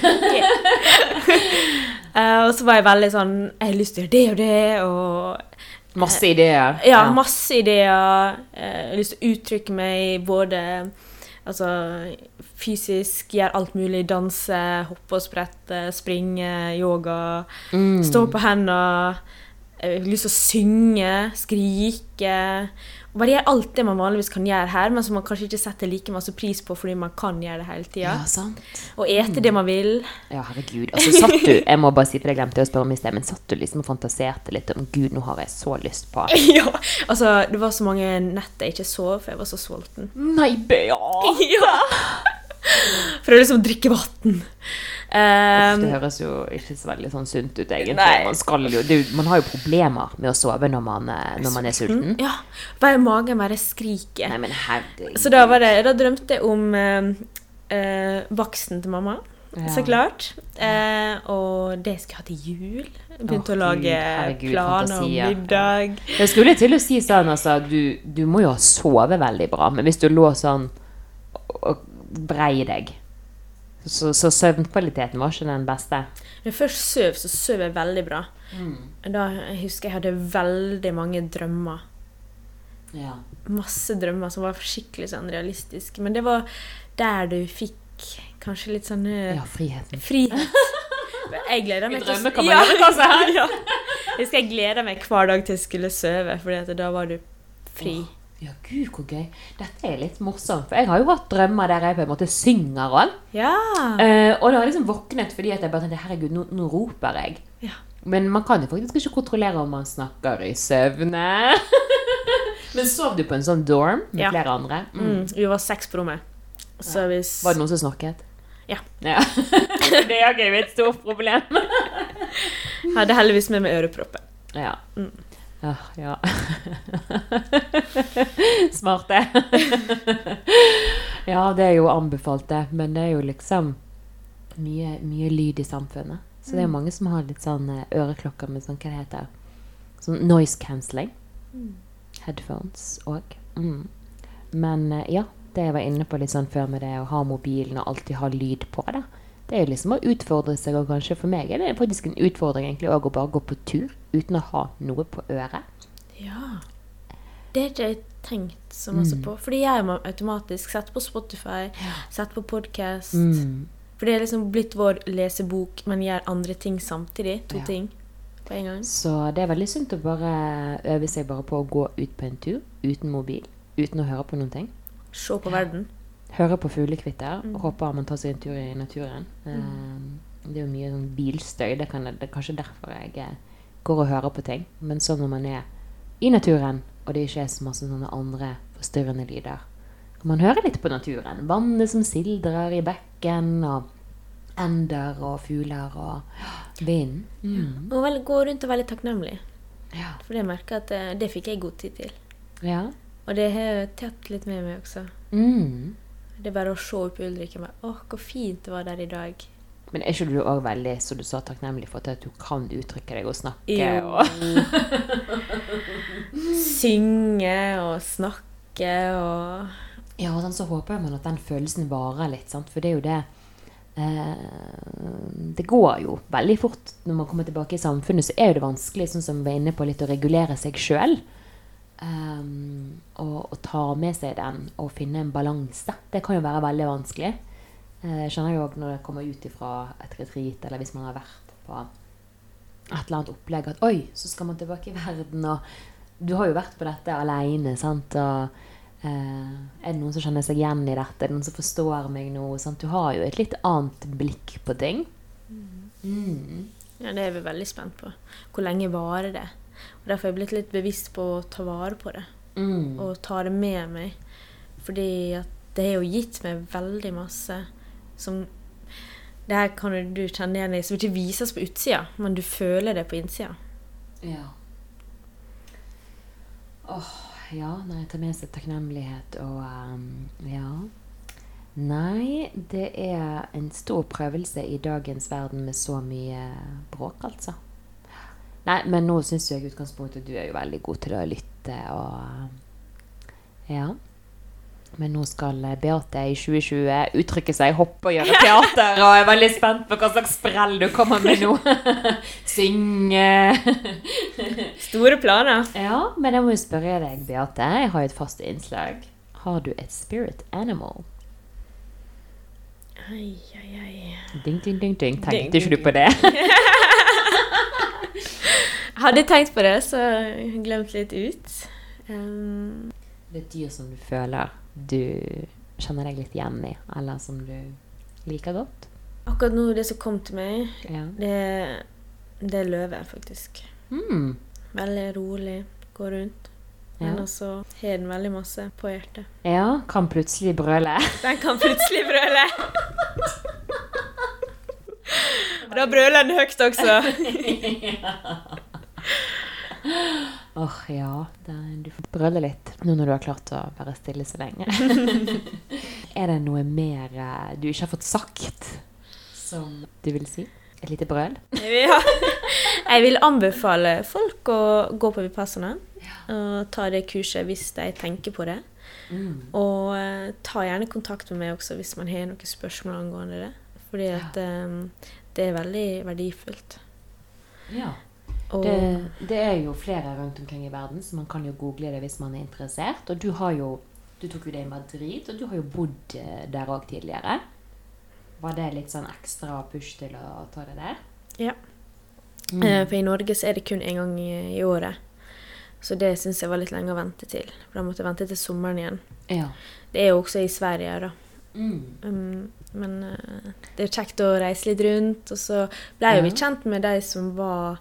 Eh, og så var jeg veldig sånn Jeg har lyst til å gjøre det og det, og Masse ideer. Ja, masse ideer. Uh, Jeg har lyst til å uttrykke meg både altså, fysisk, gjøre alt mulig. Danse, hoppe og sprette, springe, yoga. Mm. Stå på hendene. Jeg har lyst til å synge, skrike. Og bare gjør alt det man vanligvis kan gjøre her, men som man kanskje ikke setter like masse pris på fordi man kan gjøre det hele tida. Ja. Og ete det man vil. Ja, herregud. Altså, satt du Jeg må bare si, for jeg glemte å spørre om i sted, men satt du liksom og fantaserte litt om Gud, nå har jeg så lyst på ja, altså Det var så mange netter jeg ikke sov, for jeg var så sulten. Nei, Beate! Ja. For å liksom drikke vann. Um, det høres jo ikke så veldig sånn sunt ut, egentlig. Man, jo, det, man har jo problemer med å sove når man, eh, når man er sulten. ja. Bare magen bare skriker. Nei, men. Så da, var det, da drømte jeg om eh, eh, vaksen til mamma. Ja. Så klart. Eh, og det skulle jeg ha til jul. Begynte Å, å lage herregud, planer om middag. middag. Jeg skulle til å si sånn, altså, du, du må jo ha sovet veldig bra, men hvis du lå sånn og brei deg, så, så søvnkvaliteten var ikke den beste. Når jeg først søv, så søv jeg veldig bra. Mm. Da jeg husker jeg hadde veldig mange drømmer. Ja. Masse drømmer som var skikkelig sånn realistiske. Men det var der du fikk kanskje litt sånn ja, friheten. frihet. Jeg gleder meg til å- ja, helst. ja. Jeg skal meg hver dag til jeg skulle sove, for da var du fri. Ja, gud, hvor gøy. Dette er litt morsomt, for jeg har jo hatt drømmer der jeg på en måte synger òg. Ja. Eh, og da har jeg liksom våknet fordi at jeg bare tenkte herregud, nå, nå roper jeg. Ja. Men man kan jo faktisk ikke kontrollere om man snakker i søvne. Men sov du på en sånn dorm med Ja. flere andre? Mm. Mm, vi var seks på rommet. Så hvis Var det noen som snakket? Ja. ja. det er jo et stort problem. Hadde heldigvis med meg ørepropper. Ja. Mm. Ja, ja. Smart, det. ja, det er jo anbefalt, det. Men det er jo liksom mye, mye lyd i samfunnet. Så det er mange som har litt sånn eh, øreklokker med sånn, hva det heter Sånn noise cancelling. Headphones òg. Mm. Men eh, ja, det jeg var inne på litt sånn før med det å ha mobilen og alltid ha lyd på det. Det er jo liksom å utfordre seg, og kanskje for meg er det faktisk en utfordring egentlig òg å bare gå på tur uten å ha noe på øret. Ja. Det har ikke jeg tenkt så masse Mm. på. Fordi jeg må automatisk sette på Spotify, sette på podkast. Mm. For det er liksom blitt vår lesebok, men gjør andre ting samtidig. To Ja. ting på en gang. Så det er veldig sunt å bare øve seg bare på å gå ut på en tur uten mobil, uten å høre på noen ting. Se på verden. Høre på fuglekvitter. Mm. Håper man tar seg en tur i naturen. Mm. det er jo mye sånn bilstøy. Det, kan, det er kanskje derfor jeg eh, går og hører på ting. Men så når man er i naturen, og det ikke er så masse sånne andre forstyrrende lyder, kan man høre litt på naturen. Vannet som sildrer i bekken, og ender og fugler og vind. Mm. Og vel, gå rundt og være litt takknemlig. Ja. For det merker jeg at det, det fikk jeg god tid til. ja. Og det har jeg tatt litt med meg også. Mm. Det er bare å se på Ulrikke og bare Åh, hvor fint det var der i dag. Men er ikke du òg veldig så du sa, takknemlig for at du kan uttrykke deg og snakke? Jo. Og Synge og snakke og Ja, og sånn, så håper man at den følelsen varer litt, sant? for det er jo det eh, Det går jo veldig fort når man kommer tilbake i samfunnet, så er jo det vanskelig, sånn som vi var inne på, litt å regulere seg sjøl. Og, og ta med seg den og finne en balanse. Det kan jo være veldig vanskelig. Uh, skjønner jo òg når det kommer ut ifra et retreat, eller hvis man har vært på et eller annet opplegg, at oi, så skal man tilbake i verden, og du har jo vært på dette aleine, sant, og uh, er det noen som kjenner seg igjen i dette? Er det noen som forstår meg nå? Sant? Du har jo et litt annet blikk på ting. Mm. Ja, det er vi veldig spent på. Hvor lenge varer det? Og Derfor har jeg blitt litt bevisst på å ta vare på det. Mm. Og ta det med meg. Fordi at det har jo gitt meg veldig masse som Det her kan du kjenne igjen i, som ikke vises på utsida, men du føler det på innsida. Ja. Åh, ja. Jeg tar med seg takknemlighet og um, Ja. Nei, det er en stor prøvelse i dagens verden med så mye bråk, altså. Nei, men nå syns jeg i utgangspunktet du er jo veldig god til å lytte og Ja. Men nå skal Beate i 2020 uttrykke seg, hoppe og gjøre teater, og jeg er veldig spent på hva slags sprell du kommer med nå. Synge. Store planer. Ja, men jeg må jo spørre deg, Beate. Jeg har jo et fast innslag. Har du et spirit animal? Ai, ai, ai. Ding, ding, ding, ding. Tenkte ikke du på det? Hadde tenkt på det, så glemt litt ut. Um, Det er et dyr som du føler du kjenner deg litt igjen i, eller som du liker godt? akkurat nå, det som kom til meg, Ja. det, det er løve, faktisk. Mm. Veldig rolig, går rundt. Men Ja. også har den veldig masse på hjertet. ja, kan plutselig brøle. Den kan plutselig brøle. Da brøler den høyt også. Åh, ja. Det, du får brøle litt nå når du har klart å være stille så lenge. er det noe mer eh, du ikke har fått sagt som du vil si? Et lite brøl? Ja. Jeg vil anbefale folk å gå på Vipassana og ta det kurset hvis de tenker på det. Mm. Og eh, ta gjerne kontakt med meg også hvis man har noen spørsmål angående det. Fordi at eh, det er veldig verdifullt. Ja. Det, det er jo flere rundt omkring i verden, så man kan jo google det hvis man er interessert. Og du har jo Du tok jo det i Madrid, og du har jo bodd eh, der òg tidligere. Var det litt sånn ekstra push til å ta det der? Ja. Mm. Eh, For i Norge så er det kun én gang i, i året. Så det syns jeg var litt lenge å vente til. For da måtte jeg vente til sommeren igjen. Ja. Det er jo også i Sverige, da. Mm. Um, men uh, det er kjekt å reise litt rundt. Og så ble jo vi Ja. kjent med de som var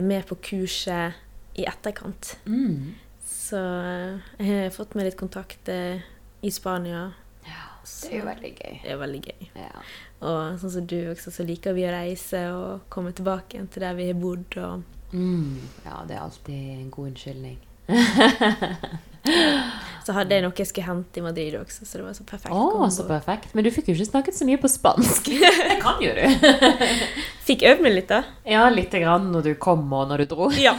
med på kurset i etterkant. Mm. Så eh, jeg har fått meg litt kontakt eh, i Spania. ja. Det er jo veldig gøy. det er veldig gøy. Ja. Og sånn som du også, så liker vi å reise og komme tilbake igjen til der vi har bodd. og Mm. ja, det er alltid en god unnskyldning. Så hadde jeg noe jeg skulle hente i Madrid også, så det var så perfekt. Oh, så perfekt. Men du fikk jo ikke snakket så mye på spansk. Det kan jo du. Fikk øvd meg litt, da. Ja, lite grann når du kom og når du dro. Ja.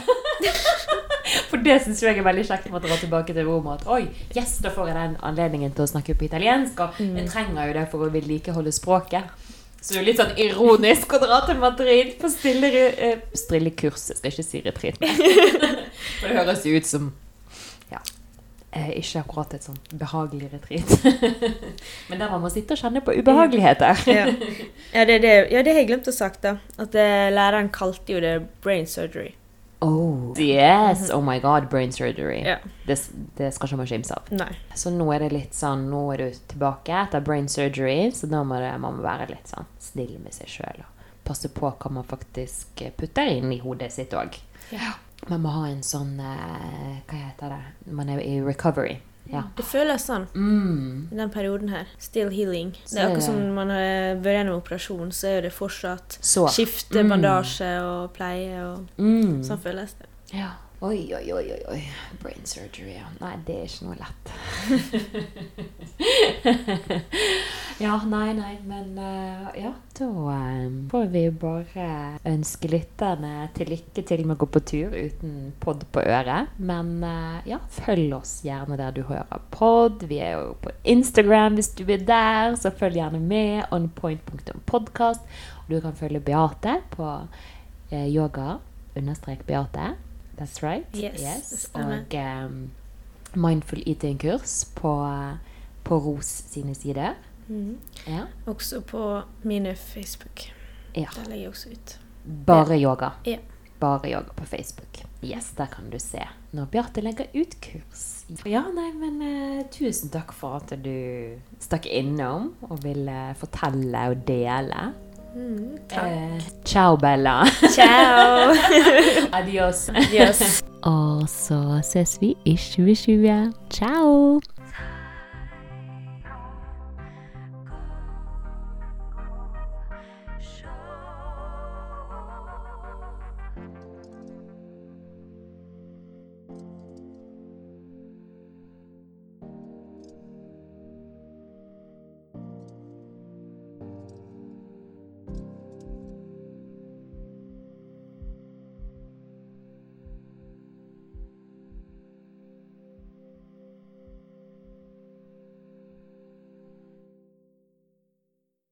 For det syns jeg er veldig kjekt med å dra tilbake til Roma. At oi, yes, da får jeg den anledningen til å snakke på italiensk. Og jeg trenger jo det for å vedlikeholde språket. Så det er jo litt sånn ironisk å dra til Madrid på stille, eh, stille kurs. Jeg skal ikke si retreat. For det høres jo ut som ja, eh, ikke akkurat et sånn behagelig retreat. Men der man må sitte og kjenne på ubehageligheter. Ja, ja, det, det, ja, det har jeg glemt å sagt, da. At eh, læreren kalte jo det brain surgery. Oh, yes! Oh my god, brain surgery. Yeah. Det, det skal ikke man kimse av. Nei. Så nå er det litt sånn, nå er du tilbake etter brain surgery, så da må det, man må være litt sånn snill med seg sjøl og passe på hva man faktisk putter inn i hodet sitt òg. Ja. Man må ha en sånn eh, Hva heter det? Man er i recovery. Ja. Det føles sånn Mm. i den perioden her. Still healing. Det Så er er akkurat som når man har vært gjennom operasjon, så er det fortsatt Så. skifte Mm. bandasje og pleie og Mm. sånn føles det. Ja. Oi, oi, oi, oi, oi. Brain surgery, ja. Nei, det er ikke noe lett. ja, nei, nei, men uh, ja, da um, får vi bare ønske lytterne til lykke til med å gå på tur uten pod på øret. Men uh, ja, følg oss gjerne der du hører pod. Vi er jo på Instagram hvis du er der, så følg gjerne med. Onpoint.podkast. Du kan følge Beate på uh, yoga understrek Beate. That's right. Yes, yes. Og um, mindful eating-kurs på, på ROS sine sider. Mhm. Ja. Også på mine Facebook. ja. Der legger jeg også ut. Bare yoga. Ja. Bare yoga på Facebook. Yes, der kan du se når Bjarte legger ut kurs. Ja, nei, men eh, tusen takk for at du stakk innom og ville fortelle og dele. Mm, takk. Eh, ciao, Bella. Ciao! Adios. Adios. Og så ses vi i 2020. Ciao!